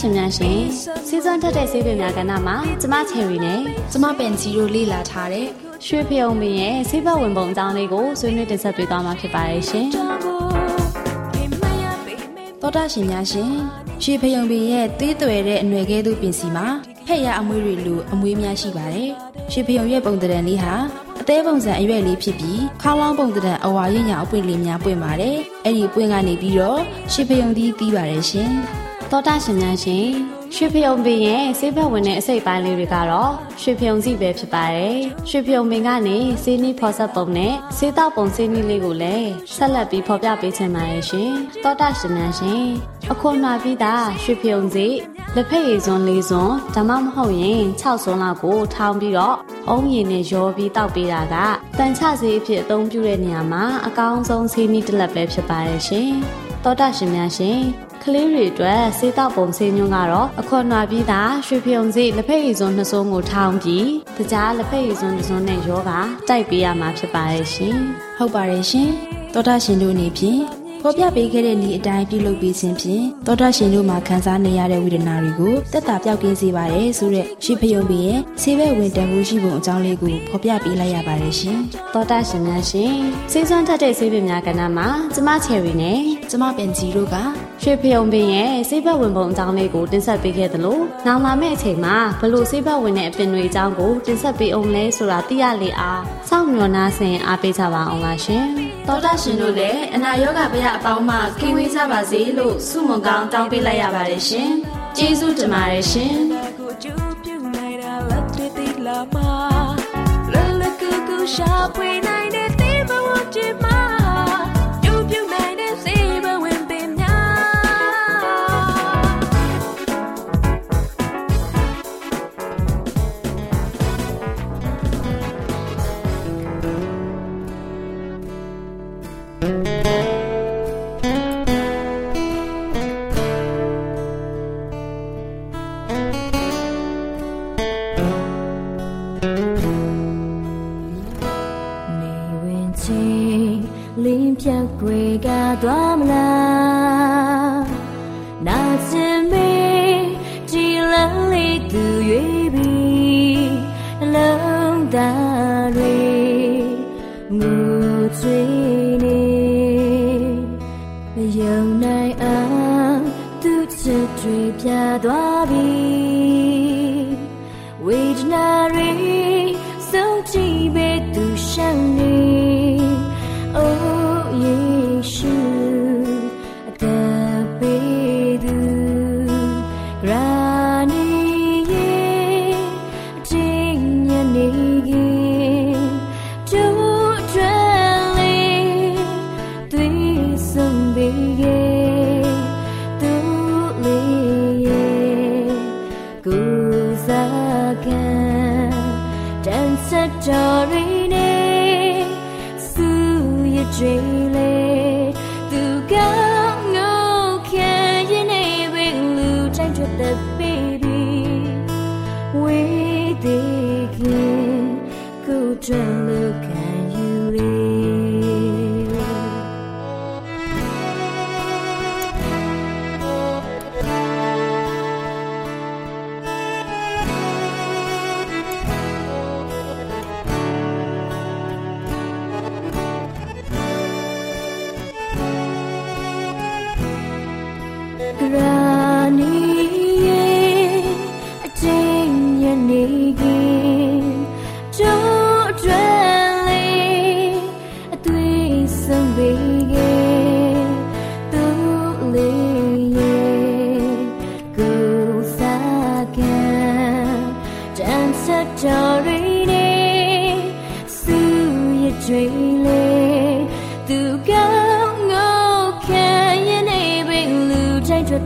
ရှင်များရှင်စီးစွမ်းတက်တဲ့ဆေးပင်များကဏ္ဍမှာကျမချယ်ရီနဲ့ကျမပန်ချီတို့လေ့လာထားတဲ့ရွှေဖျုံပင်ရဲ့ဆေးဘက်ဝင်ပုံအကြောင်းလေးကိုဆွေးနွေးတင်ဆက်ပေးသွားမှာဖြစ်ပါရဲ့ရှင်တော်တာရှင်များရှင်ရွှေဖျုံပင်ရဲ့သေးသွယ်တဲ့အနွယ်ကဲသို့ပင်စီမှာဖက်ရအမွေးတွေလိုအမွေးများရှိပါတယ်ရွှေဖျုံရဲ့ပုံတံလေးဟာအသေးပုံစံအရွက်လေးဖြစ်ပြီးခေါင်းလောင်းပုံတံအဝါရညအပွင့်လေးများပွင့်ပါတယ်အဲ့ဒီပွင့်ကနေပြီးတော့ရွှေဖျုံသီးပြီးပါတယ်ရှင် သောတာရှင်များရှင်ရွှေဖျုံပင်ရဲ့ဆေးဘက်ဝင်တဲ့အစိတ်ပိုင်းလေးတွေကတော့ရွှေဖျုံစီပဲဖြစ်ပါတယ်ရွှေဖျုံပင်ကနေဆေးနီးဖော်ဆက်ပုံနဲ့ဆေးတောက်ပုံဆေးနီးလေးကိုလည်းဆက်လက်ပြီးဖော်ပြပေးချင်ပါရဲ့ရှင်သောတာရှင်များရှင်အခုမှပြီးသားရွှေဖျုံစီလက်ဖက်ရည်စွန်းလေးစွန်းဒါမှမဟုတ်ရင်6စွန်းလောက်ကိုထောင်းပြီးတော့အုံးရည်နဲ့ရောပြီးတောက်ပေးတာကတန်ချဆေးအဖြစ်အသုံးပြုတဲ့နေရာမှာအကောင်းဆုံးဆေးနီးတစ်လက်ပဲဖြစ်ပါရဲ့ရှင်သောတာရှင်များရှင် ကလေးတွေအတွက်စေးတောက်ပုံဆေးညွန်းကတော့အခွန်နွားပြီးသားရွှေဖြုံစေးလက်ဖက်ရည်စွန်းနှစ်စုံကိုထောင်းပြီးတကြားလက်ဖက်ရည်စွန်းတစ်စုံနဲ့ရောဂါတိုက်ပေးရမှာဖြစ်ပါရဲ့ရှင်ဟုတ်ပါတယ်ရှင်သောတာရှင်တို့အနေဖြင့်ဖော်ပြပေးခဲ့တဲ့ဤအတိုင်းပြုလုပ်ပေးခြင်းဖြင့်သောတာရှင်တို့မှာခံစားနေရတဲ့ဝေဒနာတွေကိုတက်တာပြောက်ကင်းစေပါတယ်ဆိုတဲ့ရှိဖယုံပင်ရဲ့ဆေးဘက်ဝင်တန်ဖိုးရှိပုံအကြောင်းလေးကိုဖော်ပြပေးလိုက်ရပါတယ်ရှင်။သောတာရှင်များရှင်ဆေးစွမ်းထက်တဲ့ဆေးပင်များကဏ္ဍမှာကျမချယ်ရီနဲ့ကျမပင်ကြီးတို့က ရွှေဖယုံပင်ရဲ့ဆေးဘက်ဝင်ပုံအကြောင်းလေးကိုတင်ဆက်ပေးခဲ့သလိုနောက်လာမယ့်အချိန်မှာဘလို့ဆေးဘက်ဝင်တဲ့အပင်တွေအကြောင်းကိုတင်ဆက်ပေးအောင်လဲဆိုတာသိရလေအားစောင့်မျှော်နှားဆင်အားပေးကြပါအောင်လားရှင်။သောတာရှင်တို့လည်းအနာရောဂါဗျအပေါင်းမှကင်းဝေးကြပါစေလို့ဆုမွန်ကောင်းတောင်းပေးလိုက်ရပါတယ်ရှင်။ကျေးဇူးတင်ပါတယ်ရှင်။ရှာဖွေနိုင် 那里我最 just a baby. We dig in, go down.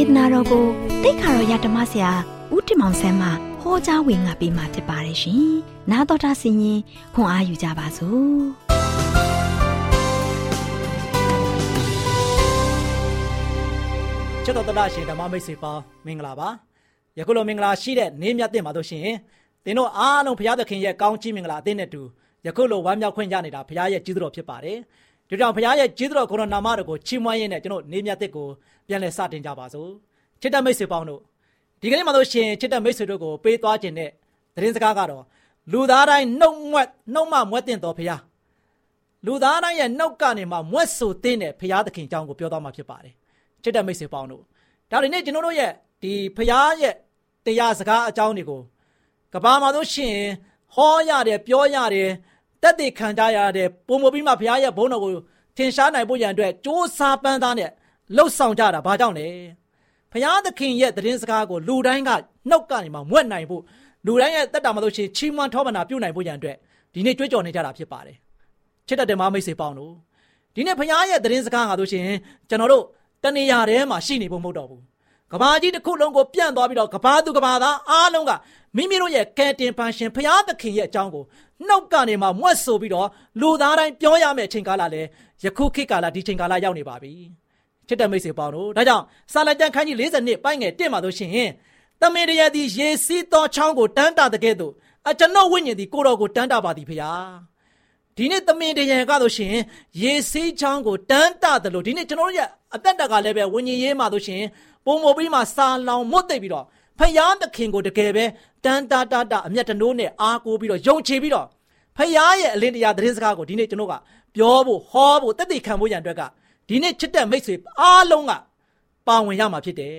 ဒေသနာတော်ကိုတိတ်ခါတော်ရဓမ္မဆရာဦးတင်မောင်ဆန်းမှဟောကြားဝင်ငါပေးมาဖြစ်ပါတယ်ရှင်။နာတော်တာဆင်ရင်ခွန်အားယူကြပါစို့။ချစ်တော်တရရှင်ဓမ္မမိတ်ဆွေပေါင်းမင်္ဂလာပါ။ယခုလိုမင်္ဂလာရှိတဲ့နေ့မြတ်တင်ပါလို့ရှင်။သင်တို့အားလုံးဘုရားသခင်ရဲ့ကောင်းချီးမင်္ဂလာအသင်းနဲ့တူယခုလိုဝမ်းမြောက်ခွင့်ရနေတာဘုရားရဲ့ကျေးဇူးတော်ဖြစ်ပါတယ်။ ဒီကြောင့်ဘုရားရဲ့ကျေးဇူးတော်ကိုရောနာမတော်ကိုချီးမွမ်းရင်းနဲ့ကျွန်တော်နေမြတ်သစ်ကိုပြန်လည်စတင်ကြပါစို့ချစ်တဲ့မိတ်ဆွေပေါင်းတို့ဒီကနေ့မှလို့ရှင်ချစ်တဲ့မိတ်ဆွေတို့ကိုပေးသွားခြင်းတဲ့သတင်းစကားကတော့လူသားတိုင်းနှုတ်မွက်နှုတ်မမွက်တင်တော်ဘုရားလူသားတိုင်းရဲ့နှုတ်ကနေမှမွက်ဆိုတဲ့ဘုရားသခင်အကြောင်းကိုပြောသွားမှာဖြစ်ပါတယ်ချစ်တဲ့မိတ်ဆွေပေါင်းတို့ဒါဒီနေ့ကျွန်တော်တို့ရဲ့ဒီဘုရားရဲ့တရားစကားအကြောင်းတွေကိုကဘာမှာလို့ရှင်ဟောရတယ်ပြောရတယ် တက်တည်ခံကြရတဲ့ပုံမပြီးမှဘုရားရဲ့ဘုန်းတော်ကိုထင်ရှားနိုင်ဖို့ရန်အတွက်စ조사ပန်းသားနဲ့လှုပ်ဆောင်ကြတာဘာကြောင့်လဲဘုရားသခင်ရဲ့သတင်းစကားကိုလူတိုင်းကနှုတ်ကနေမှမွက်နိုင်ဖို့လူတိုင်းရဲ့တက်တာမလို့ရှိချီးမွမ်းထောပနာပြုနိုင်ဖို့ရန်အတွက်ဒီနေ့ကြွေးကြော်နေကြတာဖြစ်ပါတယ်ချစ်တဲ့မမိတ်ဆွေပေါင်းတို့ဒီနေ့ဘုရားရဲ့သတင်းစကားငါတို့ရှင်ကျွန်တော်တို့တနေရာထဲမှာရှိနေဖို့မဟုတ်တော့ဘူး ကဘာကြီးတစ်ခုလုံးကိုပြန့်သွားပြီးတော့ကဘာသူကဘာသားအားလုံးကမိမိတို့ရဲ့ကယ်တင်ပန်းရှင်ဘုရားသခင်ရဲ့အကြောင်းကိုနှုတ်ကနေမှမွတ်ဆိုပြီးတော့လူသားတိုင်းပြောရမယ့်အချိန်ကာလလဲယခုခေတ်ကာလဒီချိန်ကာလရောက်နေပါပြီချစ်တဲ့မိတ်ဆွေပေါင်းတို့ဒါကြောင့်စာလကြံခန်းကြီး40နှစ်ပိုင်းငယ်1မှာဆိုရှင်တမင်တရသည်ရေစီးသောချောင်းကိုတန်းတာတဲ့ကဲ့သို့အကျွန်ုပ်ဝိညာဉ်သည်ကိုတော်ကိုတန်းတာပါသည်ဖရာဒီနေ့တမင်တရကဆိုရှင်ရေစီးချောင်းကိုတန်းတာတယ်လို့ဒီနေ့ကျွန်တော်တို့ရဲ့ အသက်တက်ကလည်းပဲဝိညာဉ်ရေးမှာဆိုရှင်ပုံမပြီးမှစာလောင်မွတ်သိပ်ပြီးတော့ဖယားသခင်ကိုတကယ်ပဲတန်တာတာတာအမျက်တနိုးနဲ့အားကိုးပြီးတော့ယုံချပြီးတော့ဖယားရဲ့အလင်းတရားသတင်းစကားကိုဒီနေ့ကျွန်တော်ကပြောဖို့ဟောဖို့တက်တည်ခံဖို့ရန်အတွက်ကဒီနေ့ချစ်တဲ့မိတ်ဆွေအားလုံးကပါဝင်ရမှာဖြစ်တယ်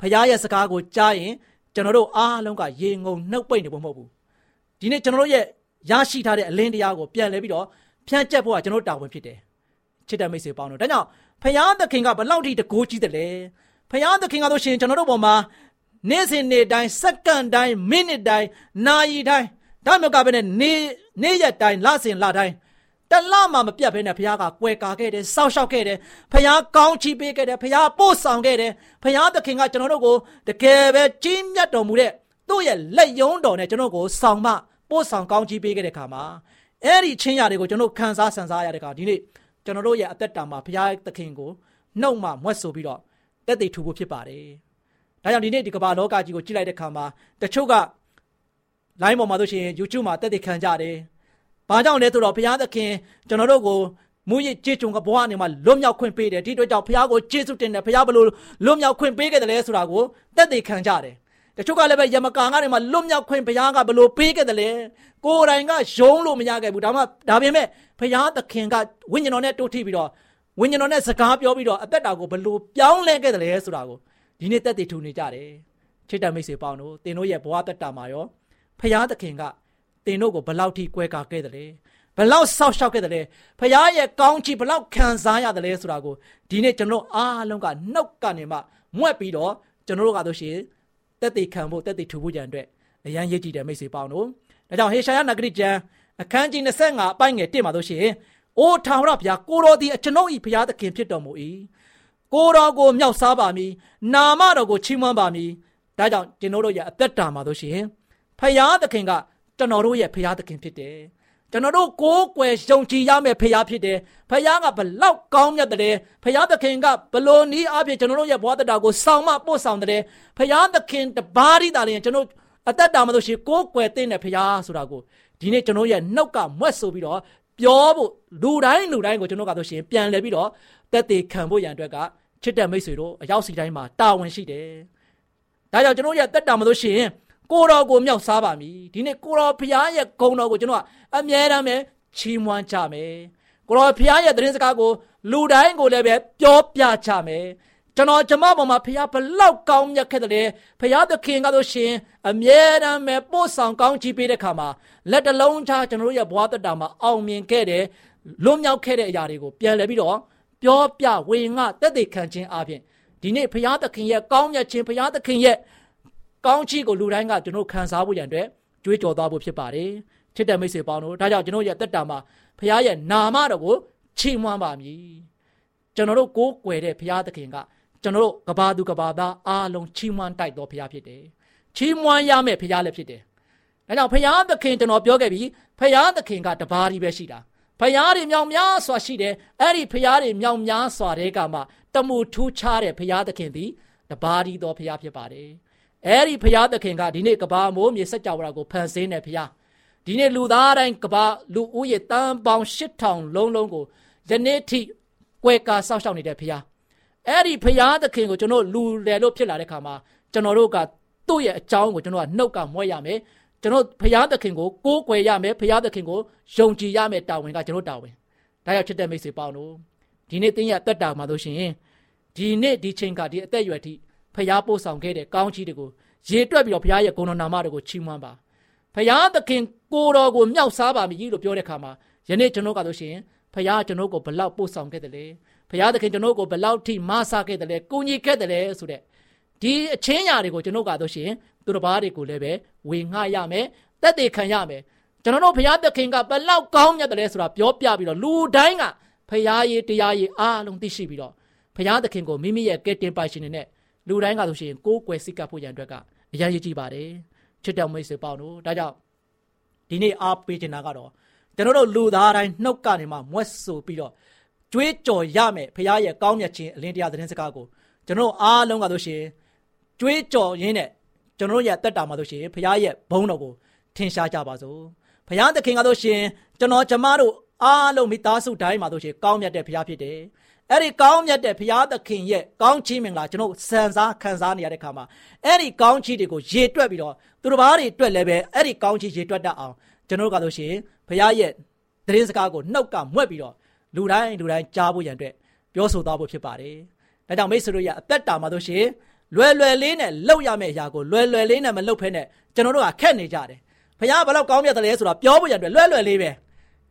ဖယားရဲ့စကားကိုကြားရင်ကျွန်တော်တို့အားလုံးကရေငုံနှုတ်ပိတ်နေဖို့မဟုတ်ဘူးဒီနေ့ကျွန်တော်တို့ရဲ့ရရှိထားတဲ့အလင်းတရားကိုပြန်လဲပြီးတော့ဖြန့်ကျက်ဖို့ကကျွန်တော်တာဝန်ဖြစ်တယ်ချစ်တဲ့မိတ်ဆွေပေါင်းတို့ဒါကြောင့် ဖယားသခင်ကဘလောက်ထိတကိုးကြီးတယ်လဲဖယားသခင်ကဆိုရှင်ကျွန်တော်တို့ပေါ်မှာနေ့စဉ်နေ့တိုင်းစက္ကန့်တိုင်းမိနစ်တိုင်းနာရီတိုင်းဒါမှမဟုတ်ကပဲနေ့နေ့ရက်တိုင်းလစဉ်လတိုင်းတလမှမပြတ်ဘဲနဲ့ဘုရားကကွယ်ကာခဲ့တယ်စောက်ရှောက်ခဲ့တယ်ဘုရားကောင်းချီးပေးခဲ့တယ်ဘုရားပို့ဆောင်ခဲ့တယ်ဘုရားသခင်ကကျွန်တော်တို့ကိုတကယ်ပဲကြီးမြတ်တော်မူတဲ့သူ့ရဲ့လက်ယုံတော်နဲ့ကျွန်တော်ကိုဆောင်မပို့ဆောင်ကောင်းချီးပေးခဲ့တဲ့ခါမှာအဲ့ဒီချင်းရာတွေကိုကျွန်တော်ခံစားဆန်စားရတဲ့ခါဒီနေ့ ကျွန်တော်တို့ရဲ့အသက်တာမှာဘုရားသခင်ကိုနှုတ်မှမွတ်ဆိုပြီးတော့တက်သိထူဖို့ဖြစ်ပါတယ်ဒါကြောင့်ဒီနေ့ဒီကမ္ဘာလောကကြီးကိုကြည့်လိုက်တဲ့ခါမှာတချို့က line ပေါ်မှာဆိုရှင် YouTube မှာတက်သိခံကြတယ်။ဘာကြောင့်လဲဆိုတော့ဘုရားသခင်ကျွန်တော်တို့ကိုမူရစ်ကြေးကြုံကဘဝအနေမှာလွတ်မြောက်ခွင့်ပေးတယ်ဒီအတွက်ကြောင့်ဘုရားကိုကျေးဇူးတင်တယ်ဘုရားဘလို့လွတ်မြောက်ခွင့်ပေးခဲ့တယ်လဲဆိုတာကိုတက်သိခံကြတယ်။ တချို့ကလည်းပဲယမကာကနေမှာလွတ်မြောက်ခွင့်ဘုရားကဘလို့ပေးခဲ့တယ်လဲကိုယ်တိုင်ကယုံလို့မရခဲ့ဘူးဒါမှဒါပေမဲ့ဘုရားသခင်ကဝိညာဉ်တော်နဲ့တိုးထိပ်ပြီးတော့ဝိညာဉ်တော်နဲ့စကားပြောပြီးတော့အသက်တာကိုဘလို့ပြောင်းလဲခဲ့တယ်လဲဆိုတာကိုဒီနေ့တက်သိထူနေကြတယ်ချစ်တဲ့မိတ်ဆွေပေါင်းတို့သင်တို့ရဲ့ဘဝတက်တာမှာရောဖရာသခင်ကတင်တို့ကိုဘလောက်ထိကွဲကာခဲ့တယ်လဲဘလောက်ဆောက်ရှောက်ခဲ့တယ်လဲဖရာရဲ့ကောင်းချီးဘလောက်ခံစားရတယ်လဲဆိုတာကိုဒီနေ့ကျွန်တော်အားလုံးကနှုတ်ကနေမှမွက်ပြီးတော့ကျွန်တော်တို့ကတော့ရှင် တက်တေခံဖို့တက်တေထူဖို့ကြံအတွက်အရန်ရည်ကြည်တယ်မိတ်ဆွေပေါင်းတို့ဒါကြောင့်ဟေရှာယနဂရိကျမ်းအခန်းကြီး25အပိုင်းငယ်1မှာတို့ရှင်အိုးထာဝရဘုရားကိုတော်သည်အကျွန်ုပ်၏ဘုရားသခင်ဖြစ်တော်မူ၏ကိုတော်ကိုမြောက်စားပါမည်နာမတော်ကိုချီးမွမ်းပါမည်ဒါကြောင့်ကျွန်တော်တို့ရဲ့အသက်တာမှာတို့ရှင်ဖယားသခင်ကကျွန်တော်တို့ရဲ့ဖယားသခင်ဖြစ်တယ် ကျွန်တော်တို့ကိုးကွယ်ယုံကြည်ရမယ့်ဖယားဖြစ်တယ်ဖယားကဘလောက်ကောင်းမြတ်တယ်ဖယားသခင်ကဘလို့နီးအဖြစ်ကျွန်တော်တို့ရဲ့ဘဝတရားကိုဆောင်မပို့ဆောင်တယ်ဖယားသခင်တပါးရီတာလည်းကျွန်တော်အသက်တာမှာလို့ရှိကိုးကွယ်တဲ့ဖယားဆိုတာကိုဒီနေ့ကျွန်တော်ရဲ့နှုတ်ကမွက်ဆိုပြီးတော့ပြောဖို့လူတိုင်းလူတိုင်းကိုကျွန်တော်ကဆိုရှင်ပြန်လဲပြီးတော့တက်သေးခံဖို့ရန်အတွက်ကချစ်တဲ့မိတ်ဆွေတို့အရောက်စီတိုင်းမှာတာဝန်ရှိတယ်ဒါကြောင့်ကျွန်တော်ရဲ့တက်တာမှာလို့ရှိရင် ကိုတော်ကိုမြောက်စားပါမည်ဒီနေ့ကိုတော်ဖျားရဲ့ဂုဏ်တော်ကိုကျွန်တော်ကအမြဲတမ်းပဲချီးမွမ်းကြမယ်ကိုတော်ဖျားရဲ့သတင်းစကားကိုလူတိုင်းကိုလည်းပဲပြောပြကြမယ်ကျွန်တော်ကျမပေါ်မှာဖျားဘလောက်ကောင်းမြတ်ခဲ့တယ်ဖျားသခင်ကဆိုရှင်အမြဲတမ်းပဲပို့ဆောင်ကောင်းချီးပေးတဲ့ခါမှာလက်တလုံးချကျွန်တော်ရဲ့ဘဝတတာမှာအောင်မြင်ခဲ့တယ်လွတ်မြောက်ခဲ့တဲ့အရာတွေကိုပြန်လဲပြီးတော့ပြောပြဝေငှတက်တဲ့ခံခြင်းအပြင်ဒီနေ့ဖျားသခင်ရဲ့ကောင်းမြတ်ခြင်းဖျားသခင်ရဲ့ ကောင်းချီးကိုလူတိုင်းကကျွန်တော်ခံစားဖို့ရန်အတွက်ကြွေးကြော်သွားဖို့ဖြစ်ပါတယ်ချစ်တဲ့မိတ်ဆွေပေါင်းတို့ဒါကြောင့်ကျွန်တော်ရဲ့တက်တာမှာဖခင်ရဲ့နာမတော်ကိုချီးမွမ်းပါမည်ကျွန်တော်တို့ကိုးကွယ်တဲ့ဖခင်သခင်ကကျွန်တော်တို့ကဘာသူကဘာသားအားလုံးချီးမွမ်းတိုက်တော်ဖခင်ဖြစ်တယ်ချီးမွမ်းရမယ့်ဖခင်လည်းဖြစ်တယ်ဒါကြောင့်ဖခင်သခင်ကျွန်တော်ပြောခဲ့ပြီဖခင်သခင်ကတပါးကြီးပဲရှိတာဖရားတွေမြောင်များစွာရှိတယ်အဲ့ဒီဖရားတွေမြောင်များစွာတဲ့ကမှတမှုထူးခြားတဲ့ဖရားသခင်သည်တပါးဒီသောဖရားဖြစ်ပါတယ် အဲ့ဒီဖရာသခင်ကဒီနေ့ကဘာမိုးမြေစัจ java ကိုဖန်ဆင်းတဲ့ဖရာဒီနေ့လူသားတိုင်းကဘာလူဦးရေတန်းပေါင်း8000လုံးလုံးကိုယနေ့ထိကွဲကာစောက်ရှောက်နေတဲ့ဖရာအဲ့ဒီဖရာသခင်ကိုကျွန်တော်လူတယ်လို့ဖြစ်လာတဲ့ခါမှာကျွန်တော်တို့ကသူ့ရဲ့အကြောင်းကိုကျွန်တော်ကနှုတ်ကမွဲရမယ်ကျွန်တော်ဖရာသခင်ကိုကိုးကွယ်ရမယ်ဖရာသခင်ကိုယုံကြည်ရမယ်တာဝန်ကကျွန်တော်တာဝန်ဒါရောက်ချစ်တဲ့မိတ်ဆွေပေါင်းတို့ဒီနေ့တင်းရအသက်တာမှာဆိုရှင်ဒီနေ့ဒီချိန်ကဒီအသက်အရွယ်ထိ ဖျားပို့ဆောင်ခဲ့တဲ့ကောင်းချီးတွေကိုရေတွက်ပြီးတော့ဘုရားရဲ့ဂုဏ်တော်နာမတော်ကိုချီးမွမ်းပါဘုရားသခင်ကိုတော်ကိုမြောက်စားပါမည်လို့ပြောတဲ့အခါမှာယနေ့ကျွန်တော်ကဆိုရှင်ဘုရားကျွန်တော်ကိုဘလောက်ပို့ဆောင်ခဲ့တယ်လဲဘုရားသခင်ကျွန်တော်ကိုဘလောက်ထိမဆခဲ့တယ်လဲကိုကြီးခဲ့တယ်လဲဆိုတဲ့ဒီအချင်းညာတွေကိုကျွန်တော်ကဆိုရှင်သူတစ်ပါးတွေကိုလည်းပဲဝေငှရမယ်တက်တည်ခံရမယ်ကျွန်တော်တို့ဘုရားသခင်ကဘလောက်ကောင်းမြတ်တယ်လဲဆိုတာပြောပြပြီးတော့လူတိုင်းကဘုရားရေးတရားရေးအားလုံးသိရှိပြီးတော့ဘုရားသခင်ကိုမိမိရဲ့ကဲတင်ပိုင်ရှင်တွေနဲ့ လူတိုင်းကဆိုရှင်ကိုးကွယ်စိတ်ကပ်ဖို့ရန်အတွက်ကအရင်ရည်ကြည့်ပါတယ်ချစ်တော်မိတ်ဆွေပေါင်းတို့ဒါကြောင့်ဒီနေ့အားပေးချင်တာကတော့ကျွန်တော်တို့လူသားတိုင်းနှုတ်ကနေမှမွတ်ဆိုပြီးတော့ကြွေးကြော်ရမယ်ဖခင်ရဲ့ကောင်းမြတ်ခြင်းအလင်းတရားသတင်းစကားကိုကျွန်တော်အားလုံးကဆိုရှင်ကြွေးကြော်ရင်းနဲ့ကျွန်တော်ရဲ့တက်တာမှာဆိုရှင်ဖခင်ရဲ့ဘုန်းတော်ကိုထင်ရှားကြပါစို့ဖခင်သခင်ကဆိုရှင်ကျွန်တော်ကျမတို့အားလုံးမိသားစုတိုင်းမှာဆိုရှင်ကောင်းမြတ်တဲ့ဖခင်ဖြစ်တယ် အဲ့ဒီကောင်းမြတ်တဲ့ဘုရားသခင်ရဲ့ကောင်းချီးမင်္ဂလာကျွန်တော်စံစားခံစားနေရတဲ့ခါမှာအဲ့ဒီကောင်းချီးတွေကိုရေတွက်ပြီးတော့သူတစ်ပါးတွေတွက်လည်းပဲအဲ့ဒီကောင်းချီးရေတွက်တတ်အောင်ကျွန်တော်ကဆိုရှင်ဘုရားရဲ့သတင်းစကားကိုနှုတ်ကမွက်ပြီးတော့လူတိုင်းလူတိုင်းကြားဖို့ရန်အတွက်ပြောဆိုသွားဖို့ဖြစ်ပါတယ်။ဒါကြောင့်မိတ်ဆွေတို့ရဲ့အသက်တာမှာဆိုရှင်လွယ်လွယ်လေးနဲ့လှုပ်ရမယ့်အရာကိုလွယ်လွယ်လေးနဲ့မလှုပ်ဖဲနဲ့ကျွန်တော်တို့ကခက်နေကြတယ်ဖခင်ဘလောက်ကောင်းမြတ်တယ်လဲဆိုတာပြောဖို့ရတဲ့လွယ်လွယ်လေးပဲ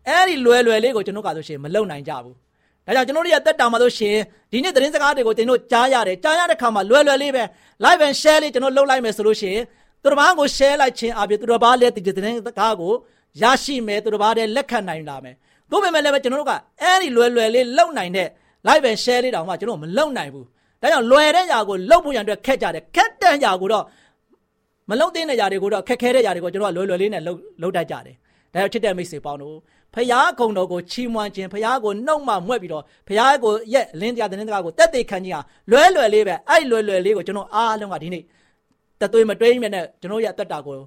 အဲ့ဒီလွယ်လွယ်လေးကိုကျွန်တော်ကဆိုရှင်မလုံနိုင်ကြဘူး ။ဒါကြောင့်ကျွန်တော်တို့ရဲ့တက်တာမှာဆိုရှင်ဒီနေ့သတင်းစကားတွေကိုကျွန်တော်ကြားရတယ်ကြားရတဲ့ခါမှာလွယ်လွယ်လေးပဲ live and share လေးကျွန်တော်လုပ်လိုက်မယ်ဆိုလို့ရှင်သူတစ်ပါးကို share လိုက်ခြင်းအပြင်သူတစ်ပါးလည်းဒီသတင်းစကားကိုရရှိမယ်သူတစ်ပါးလည်းလက်ခံနိုင်လာမယ်။သို့ပေမဲ့လည်းပဲကျွန်တော်တို့ကအဲ့ဒီလွယ်လွယ်လေးလုပ်နိုင်တဲ့ live and share လေးတောင်မှကျွန်တော်မလုပ်နိုင်ဘူး။ဒါကြောင့်လွယ်တဲ့ຢာကိုလုပ်ဖို့ရန်အတွက်ခက်ကြတယ်ခက်တဲ့ຢာကိုတော့မလုံတဲ့နေရာတွေကိုတော့ခက်ခဲတဲ့နေရာတွေကိုကျွန်တော်ကလွယ်လွယ်လေးနဲ့လှုပ်လှုပ်တတ်ကြတယ်။ဒါကြောင့်ချစ်တဲ့မိတ်ဆွေပေါင်းတို့ ဖျားကုံတော်ကိုချီးမွမ်းခြင်းဖျားကိုနှုတ်မှမွဲ့ပြီးတော့ဖျားကိုရဲ့လင်းတရားတဲ့တရားကိုတက်တေခံခြင်းဟာလွဲလွယ်လေးပဲအဲ့လွယ်လွယ်လေးကိုကျွန်တော်အားလုံးကဒီနေ့တသွေးမတွင်းမြနဲ့ကျွန်တော်ရဲ့အသက်တာကို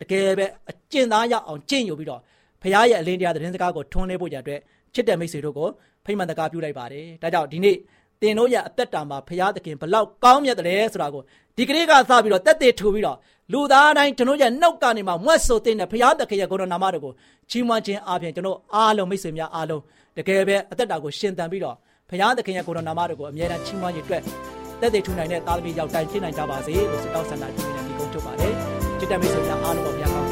တကယ်ပဲအကျင့်သားရအောင်ကျင့်ယူပြီးတော့ဖျားရဲ့အလင်းတရားတဲ့တရားကိုထွန်းလဲဖို့ကြတဲ့ချစ်တဲ့မိတ်ဆွေတို့ကိုဖိမှန်တကာပြုလိုက်ပါတယ်ဒါကြောင့်ဒီနေ့ တင်တို့ရဲ့အသက်တာမှာဖျားသခင်ဘလောက်ကောင်းမြတ်တယ်ဆိုတာကိုဒီကလေးကစပြီးတော့တက်တေထူပြီးတော့လူသားတိုင်းကျွန်တော်ရဲ့နှုတ်ကနေမှမွတ်ဆိုတဲ့ဖျားသခင်ရဲ့ကိုရနာမတော်ကိုချီးမွမ်းခြင်းအပြင်ကျွန်တော်အားလုံးမိတ်ဆွေများအားလုံးတကယ်ပဲအသက်တာကိုရှင်သန်ပြီးတော့ဖျားသခင်ရဲ့ကိုရနာမတော်ကိုအမြဲတမ်းချီးမွမ်းခြင်းအတွက်တက်တေထူနိုင်တဲ့သားသမီးရောက်တိုင်းဖြစ်နိုင်ကြပါစေလို့ဆုတောင်းဆန္ဒပြုနေဒီကုန်းချုပ်ပါတယ်ချစ်တဲ့မိတ်ဆွေများအားလုံးကိုဘုရားကောင်းချီးချပေးပါ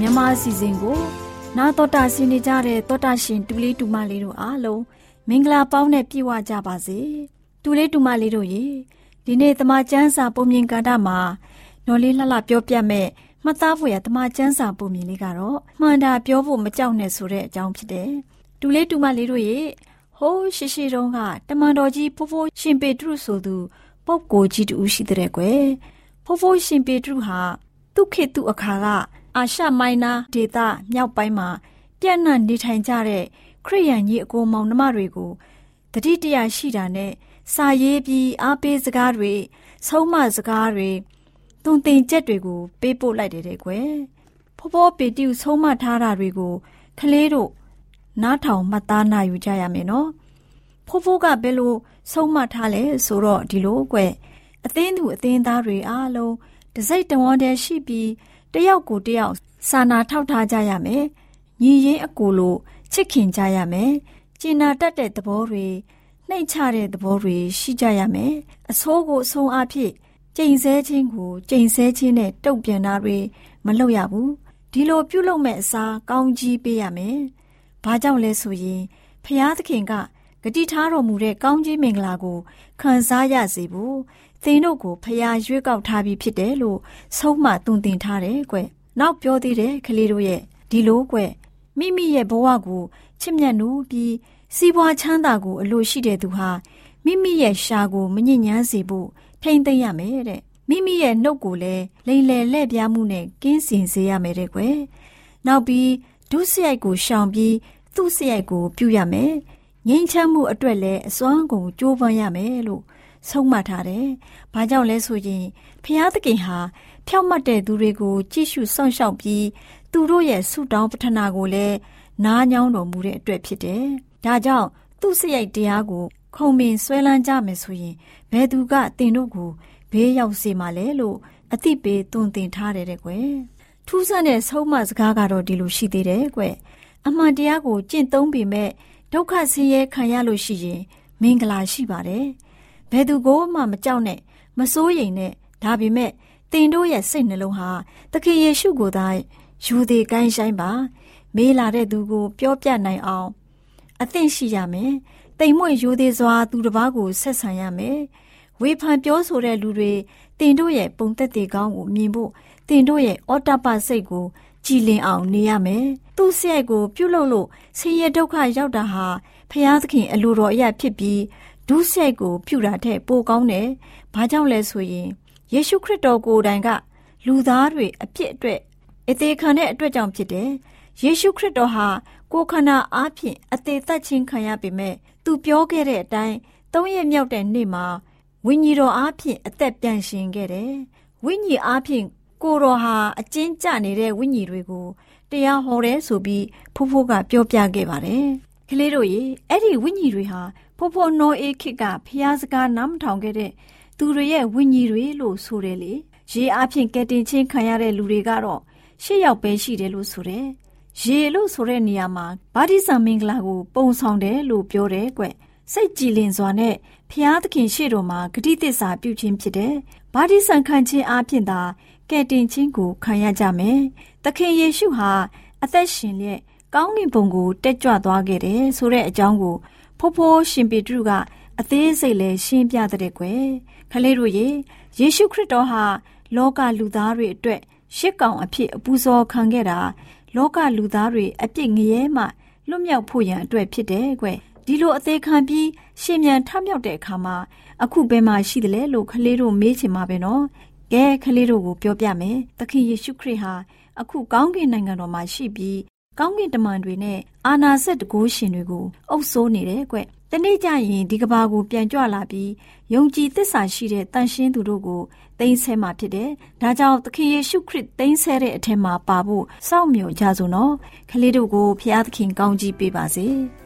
မြန်မာအစီအစဉ်ကိုနာတော်တာဆင်နေကြတဲ့တောတာရှင်တူလေးတူမလေးတို့အားလုံးမင်္ဂလာပေါင်းနဲ့ပြည့်ဝကြပါစေတူလေးတူမလေးတို့ရေဒီနေ့တမချန်းစာပုံမြင်ကာတာမှာနော်လေးလှလှပြောပြမဲ့မှတ်သားဖို့ရတမချန်းစာပုံမြင်လေးကတော့မှန်တာပြောဖို့မကြောက်နဲ့ဆိုတဲ့အကြောင်းဖြစ်တယ်တူလေးတူမလေးတို့ရေဟိုးရှိရှိတုန်းကတမန်တော်ကြီးဖိုးဖိုးရှင်ပေတရုဆိုသူပုပ်ကိုကြီးတူရှိတဲ့ကွယ်ဖိုးဖိုးရှင်ပေတရုဟာသူခေတ်သူအခါက အာရှမိုင်းနာဒေသမြောက်ပိုင်းမှာပြန့်နှံ့နေထိုင်ကြတဲ့ခရိယန်ကြီးအကိုမောင်နှမတွေကိုတတိတရရှိတာနဲ့စာရေးပြီးအားပေးစကားတွေဆုံးမစကားတွေတုံတင်ချက်တွေကိုပေးပို့လိုက်တယ်တဲ့ကွယ်ဖောဖောပေတိူဆုံးမထားတာတွေကိုကလေးတို့နားထောင်မှတ်သားနိုင်ယူကြရမယ်နော်ဖိုးဖိုးကဘယ်လိုဆုံးမထားလဲဆိုတော့ဒီလိုကွယ်အသင်းသူအသင်းသားတွေအားလုံးတစိတ်တဝန်းတည်းရှိပြီး တယောက်ကိုတယောက်စာနာထောက်ထားကြရမယ်ညီရင်းအကိုလိုချစ်ခင်ကြရမယ်ကျင်နာတတ်တဲ့သဘောတွေနှိမ့်ချတဲ့သဘောတွေရှိကြရမယ်အဆိုးကိုအဆုံးအဖြစ်ကြိမ်ဆဲခြင်းကိုကြိမ်ဆဲခြင်းနဲ့တုတ်ပြန်တာတွေမလုပ်ရဘူးဒီလိုပြုလုပ်မဲ့အစားကောင်းကြီးပေးရမယ်ဘာကြောင့်လဲဆိုရင်ဖျားသခင်ကဂတိထားတော်မူတဲ့ကောင်းကြီးမင်္ဂလာကိုခံစားရစေဖို့ သင်တို့ကိုဖျားရွေးကောက်ထားပြီးဖြစ်တယ်လို့ဆုံးမသွန်သင်ထားတယ်ကွ။နောက်ပြောသေးတယ်ကလေးတို့ရဲ့ဒီလိုကွမိမိရဲ့ဘဝကိုချစ်မြတ်နိုးပြီးစီးပွားချမ်းသာကိုအလိုရှိတဲ့သူဟာမိမိရဲ့ရှာကိုမညစ်ညမ်းစေဖို့ထိမ့်သိမ့်ရမယ်တဲ့မိမိရဲ့နှုတ်ကိုလည်းလိမ်လည်လက်ပြားမှုနဲ့ကင်းစင်စေရမယ်တဲ့ကွယ်နောက်ပြီးဒုစရိုက်ကိုရှောင်ပြီးသူ့စရိုက်ကိုပြုရမယ်ငြိမ်းချမ်းမှုအတွက်လည်းအစွမ်းကုန်ကြိုးပမ်းရမယ်လို့ ဆုံးမထားတယ်။ဘာကြောင့်လဲဆိုရင်ဖျားသခင်ဟာဖြောက်မှတ်တဲ့သူတွေကို ကြည့်ရှုစောင့်ရှောက်ပြီးသူတို့ရဲ့ဆုတောင်းပတနာကိုလည်းနားညောင်းတော်မူတဲ့အတွက်ဖြစ်တယ်။ဒါကြောင့်သူ့စရိုက်တရားကို ခုံမင်ဆွဲလန်းကြမယ်ဆိုရင်ဘယ်သူကတင်တို့ကိုဘေးရောက်စေမှာလဲလို့အသိပေးသွန်သင်ထားတယ်တဲ့ကွယ်။ထူးဆန်းတဲ့ဆုံးမစကားကတော့ဒီလိုရှိသေးတယ်ကွယ်။အမှန်တရားကိုကျင့်သုံးပေမဲ့ဒုက္ခဆင်းရဲခံရလို့ရှိရင် မင်္ဂလာရှိပါတယ်။ ဘယ်သူကိုမှမကြောက်နဲ့မစိုးရိမ်နဲ့ဒါပေမဲ့တင်တို့ရဲ့စိတ်နှလုံးဟာသခင်ယေရှုကိုသာယူသည်ကိုင်းဆိုင်ပါမေးလာတဲ့သူကို ပြောပြနိုင်အောင်အသင့်ရှိရမယ်တိမ်မွေ့ယူသည်စွာသူတစ်ပါးကိုဆက်ဆံရမယ်ဝေဖန်ပြောဆိုတဲ့လူတွေတင်တို့ရဲ့ပုံသက်တည်ကောင်းကိုမြင်ဖို့တင်တို့ရဲ့အော်တပစိတ်ကိုကြည်လင်အောင်နေရမယ်သူ့စရိုက်ကိုပြုတ်လို့လို့ဆင်းရဲဒုက္ခရောက်တာဟာဖျားသခင်အလိုတော်အရာဖြစ်ပြီး ဒုစရိုက်ကို ပြုတာထက်ပိုကောင်းတယ်။ဘာကြောင့်လဲဆိုရင်ယေရှုခရစ်တော်ကိုယ်တိုင်က လူသားတွေအပြစ်အတွက်အသေးခံတဲ့အတွက်ကြောင့်ဖြစ်တယ်။ယေရှုခရစ်တော်ဟာကိုယ်ခန္ဓာအားဖြင့်အသေးသက်ခြင်းခံရပေမဲ့သူပြောခဲ့တဲ့အတိုင်းသုံးရက်မြောက်တဲ့နေ့မှာဝိညာဉ်တော်အားဖြင့်အသက်ပြန်ရှင်ခဲ့တယ်။ဝိညာဉ်အားဖြင့်ကိုတော်ဟာအကျဉ်းကျနေတဲ့ဝိညာဉ်တွေကိုတရားဟောတယ်ဆိုပြီးဖိုးဖိုးကပြောပြခဲ့ပါတယ်။ကလေးတို့ရေအဲ့ဒီဝိညာဉ်တွေဟာ ဖိုးဖိုးနောအေးခစ်ကဖျားစကားနားမထောင်ခဲ့တဲ့သူတွေရဲ့ဝိညာဉ်တွေလို့ဆိုတယ်လေရေအဖြစ်ကဲတင်ချင်းခံရတဲ့လူတွေကတော့ရှစ်ယောက်ပဲရှိတယ်လို့ဆိုတယ်ရေလို့ဆိုတဲ့နေရာမှာဗာတိဆံမင်္ဂလာကို ပုံဆောင်တယ်လို့ပြောတယ်ကွစိတ်ကြည်လင်စွာနဲ့ဖျားသခင်ရှေ့တော်မှာဂတိသစ္စာပြုခြင်းဖြစ်တယ်ဗာတိဆံခံခြင်းအပြင်သာကဲတင်ချင်းကိုခံရကြမယ်သခင်ယေရှုဟာအသက်ရှင်လျက်ကောင်းကင်ဘုံကိုတက်ကြွသွားခဲ့တယ်ဆိုတဲ့အကြောင်းကို ဖိုးဖိုးရှင်ပေတရုကအသေးစိတ်လဲရှင်းပြတဲ့ကွယ်ခလေးတို့ရေယေရှုခရစ်တော်ဟာလောကလူသားတွေအတွက်ရှစ်ကောင်အဖြစ်အပူဇော်ခံခဲ့တာလောကလူသားတွေအပြစ်ငရဲမှလွတ်မြောက်ဖို့ရန်အတွက်ဖြစ်တယ်ကွဒီလိုအသေးခံပြီးရှင်မြန်ထမြောက်တဲ့အခါမှာအခုဘယ်မှာရှိတယ်လဲလို့ခလေးတို့မေးချင်ပါပဲနော်ကဲခလေးတို့ကိုပြောပြမယ်သခင်ယေရှုခရစ်ဟာအခုကောင်းကင်နိုင်ငံတော်မှာရှိပြီး ကောင်းကင်တမန်တွေနဲ့အာနာစက်တကိုးရှင်တွေကိုအုပ်စိုးနေတယ်ကွ။တနေ့ကျရင်ဒီကဘာကိုပြန်ကြွလာပြီးယုံကြည်သစ္စာရှိတဲ့တန်ရှင်းသူတို့ကိုသိမ်းဆဲမှာဖြစ်တယ်။ဒါကြောင့်သခင်ယေရှုခရစ်သိမ်းဆဲတဲ့အထက်မှာပါဖို့စောင့်မျှော်ကြစို့နော်။ကလေးတို့ကိုဖျားသခင်ကောင်းကြီးပေးပါစေ။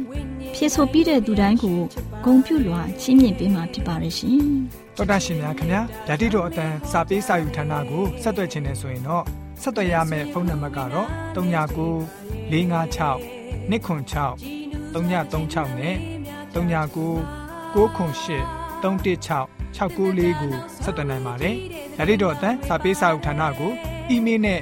ဖြစ်ဆိုပြီးတဲ့သူတိုင်းကိုဂုံပြုလွှာချီးမြှင့်ပေးမှာဖြစ်ပါလိမ့်ရှင်။တော်တာရှင်များခင်ဗျာဓာတိတော်အတန်းစာပေးစာယူဌာနကိုဆက်သွယ်ခြင်းနဲ့ဆိုရင်တော့ဆက်သွယ်ရမယ့်ဖုန်းနံပါတ်ကတော့39 656 296 336နဲ့39 98 316 694ကိုဆက်သွင်းနိုင်ပါတယ်။ဒါ့အပြင်တော့အတန်းစာပေးစာဥထာဏာကိုအီးမေးလ်နဲ့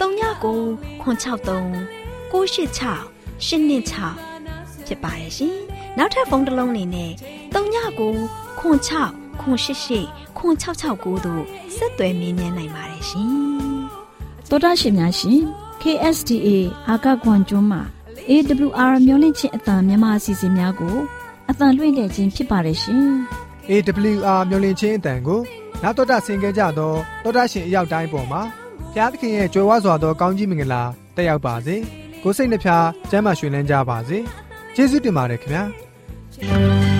39ကို663 986 126ဖြစ်ပါတယ်ရှင်။နောက်ထပ်ဖုန်းတစ်လုံးနေနဲ့39ကို6 6 988 9669တို့ဆက်သွယ်မြင်းမြန်းနိုင်ပါတယ်ရှင်။တော်တာရှင်များရှင် KSTA အာကခွန်ကျွန်းမှာ AWR မျိုးလင့်ချင်းအတံမြန်မာအစီအစဉ်များကိုအတံလွှင့်ခဲ့ခြင်းဖြစ်ပါတယ်ရှင် AWR မျိုးလင့်ချင်းအတန်ကိုနာတော်တာဆင် gay ကြတော့တော်တာရှင်အရောက်တိုင်းပေါ်မှာ ဘုရားသခင်ရဲ့ကြွယ်ဝစွာသောကောင်းကြီးမင်္ဂလာတက်ရောက်ပါစေကိုယ်စိတ်နှဖျားစမ်းမွှေလန်းကြပါစေကျေးဇူးတင်ပါတယ်ခင်ဗျာ